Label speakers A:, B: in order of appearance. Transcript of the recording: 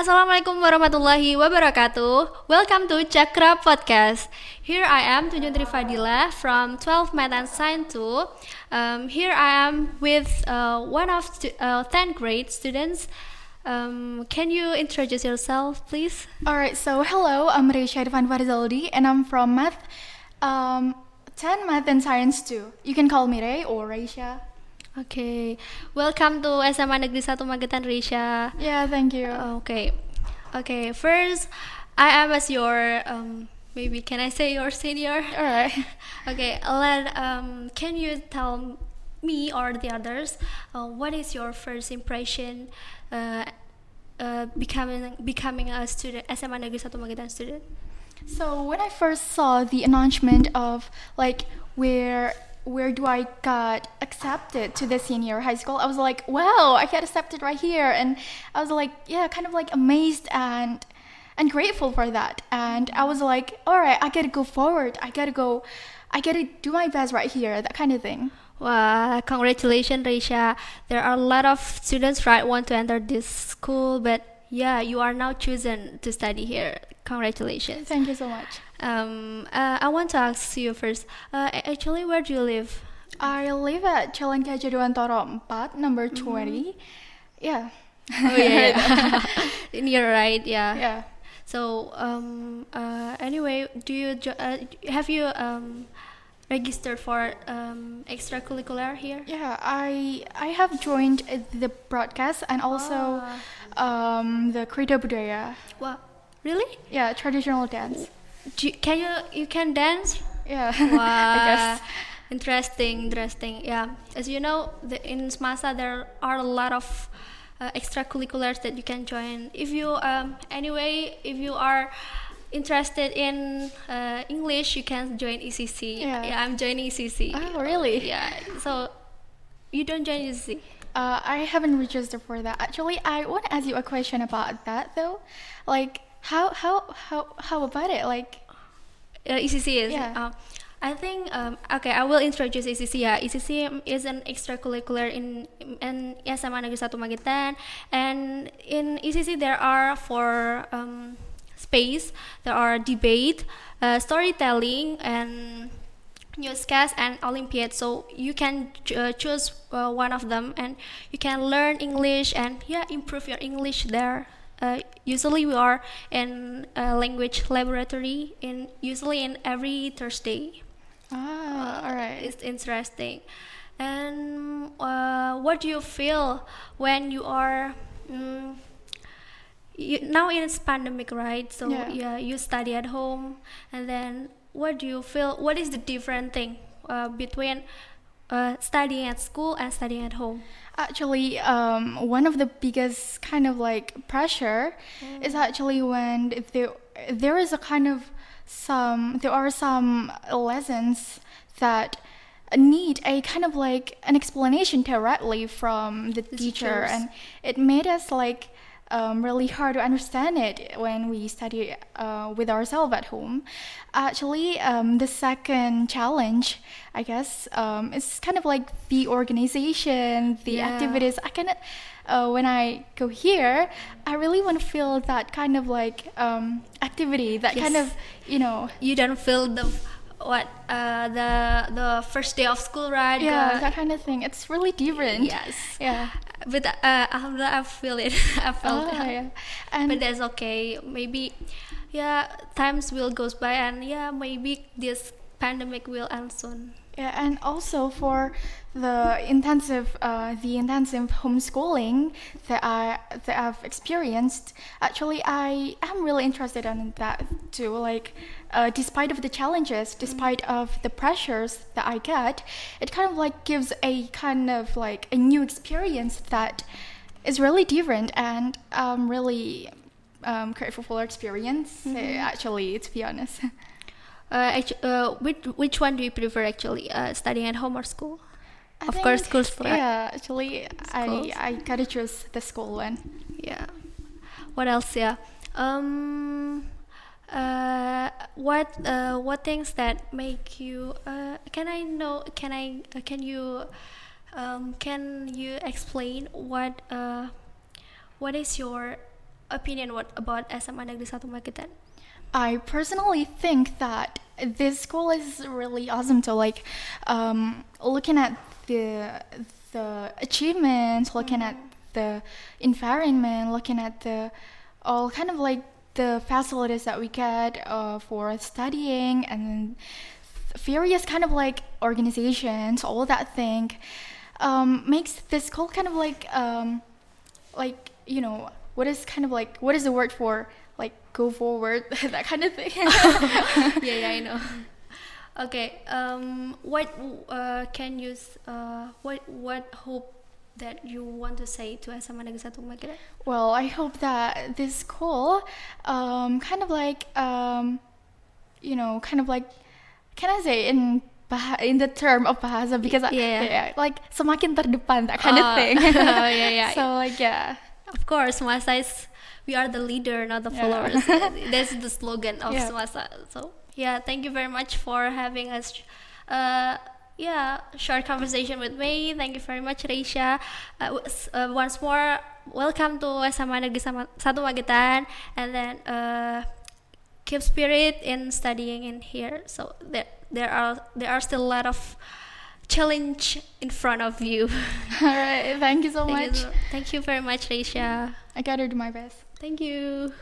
A: Assalamualaikum warahmatullahi wabarakatuh. Welcome to Cakra Podcast. Here I am Tunjun Fadila from 12 Math and Science 2. Um, here I am with uh, one of uh, 10th grade students. Um, can you introduce yourself, please?
B: Alright, so hello, I'm Reisha Irfan Farizaldi and I'm from Math, um, 10 Math and Science 2. You can call me Ray or Reisha.
A: Okay, welcome to SMA Negeri 1 Magetan Reisha.
B: Yeah, thank you.
A: Okay, okay. First, I am as your um, maybe can I say your senior?
B: Alright.
A: Okay, let um, can you tell me or the others uh, what is your first impression uh, uh, becoming becoming a student SMA Negeri 1 Magetan student?
B: So when I first saw the announcement of like where where do I got accepted to the senior high school, I was like, wow, I got accepted right here, and I was like, yeah, kind of like amazed and and grateful for that. And I was like, all right, I gotta go forward. I gotta go. I gotta do my best right here. That kind of thing.
A: Wow, congratulations, Reisha. There are a lot of students right want to enter this school, but yeah, you are now chosen to study here. Congratulations.
B: Thank you so much.
A: Um, uh, I want to ask you first. Uh, actually, where do you live?
B: I live at Jalan Gajah Dewantara 4, number 20. Yeah.
A: Oh yeah, yeah. you're right. Yeah.
B: yeah.
A: So um, uh, anyway, do you jo- uh, have you um, registered for um, extracurricular here?
B: Yeah, I I have joined the broadcast and also um, the Krita Budaya.
A: Wow, really?
B: Yeah, traditional dance.
A: You, can you you can dance?
B: Yeah.
A: Wow, interesting, interesting. Yeah, as you know, the, in Smasa there are a lot of uh, extracurriculars that you can join. If you um, anyway, if you are interested in uh, English, you can join ECC.
B: Yeah.
A: yeah, I'm joining ECC.
B: Oh, really?
A: Yeah. So you don't join ECC.
B: Uh, I haven't registered for that. Actually, I want to ask you a question about that though. Like, how how how how about it? Like,
A: uh, ECC is.
B: Yeah.
A: Uh, I think um, okay. I will introduce ECC. Yeah, ECC is an extracurricular in in SMA Negeri 1 Magetan, and in ECC there are four um, space. There are debate, uh, storytelling, and newscast and Olympiad. So you can uh, choose uh, one of them, and you can learn English and yeah, improve your English there. Uh, usually we are in a language laboratory in usually in every Thursday.
B: ah, all right.
A: It's interesting. And uh, what do you feel when you are mm, you, now in it's pandemic, right? So
B: Yeah.
A: yeah. you study at home, and then what do you feel? What is the different thing uh, between uh, studying at school and studying at home?
B: Actually, um, one of the biggest kind of like pressure is actually when there there is a kind of some there are some lessons that need a kind of like an explanation directly from the teacher,
A: teachers.
B: and it made us like um, really hard to understand it when we study uh, with ourselves at home. Actually, um, the second challenge, I guess, um, is kind of like the organization, the
A: Yeah.
B: activities. I cannot. Uh, when I go here, I really want to feel that kind of like um, activity, that kind of, you know,
A: You don't feel the what uh, the the first day of school, right?
B: yeah,
A: Uh,
B: that kind of thing. It's really different.
A: yes.
B: Yeah.
A: But uh, alhamdulillah, I feel it. I felt
B: Ah,
A: it.
B: yeah. And
A: but that's okay maybe yeah times will goes by and yeah maybe this pandemic will end soon
B: Yeah, and also for the intensive, uh, the intensive homeschooling that I that I've experienced. Actually, I am really interested in that too. Like, uh, despite of the challenges, despite of the pressures that I get, it kind of like gives a kind of like a new experience that is really different, and I'm really um, grateful for the experience. uh, actually, to be honest.
A: uh, uh, which which one do you prefer actually uh, studying at home or school
B: I
A: of course
B: think-
A: schools right?
B: Yeah, actually,
A: Schools.
B: I I gotta choose the school one.
A: yeah what else yeah um uh, what uh, what things that make you uh, can I know can I uh, can you um, can you explain what uh, what is your opinion what about SMA Negeri 1 Magetan?
B: I personally think that this school is really awesome. So like, um, looking at the the achievements, looking at the environment, looking at the all kind of like the facilities that we get uh, for studying and various kind of like organizations, all that thing um, makes this school kind of like um, like you know what is kind of like what is the word for like go forward that kind of thing.
A: yeah, yeah, I know. Okay, um, what uh, can you uh, what what hope that you want to say to SMA Negeri 1 Magetan?
B: Well, I hope that this school um, kind of like um, you know kind of like can I say in in the term of bahasa because I-
A: Yeah.
B: yeah, like semakin terdepan that kind of
A: Oh.
B: thing.
A: Oh, yeah, yeah.
B: So like yeah.
A: Of course, Smasa is we are the leader, not the
B: Yeah.
A: followers. That's the slogan of
B: Yeah.
A: Smasa. So yeah, thank you very much for having us. Uh, yeah, short conversation with me. Thank you very much, Reisha. Uh, uh, once more, welcome to SMA Negeri Satu Magetan, and then uh, keep spirit in studying in here. So there, there are there are still a lot of challenge in front of you.
B: All right. Thank you so
A: Thank
B: much.
A: you, thank you very much, Reisha.
B: I gotta do my best.
A: Thank you.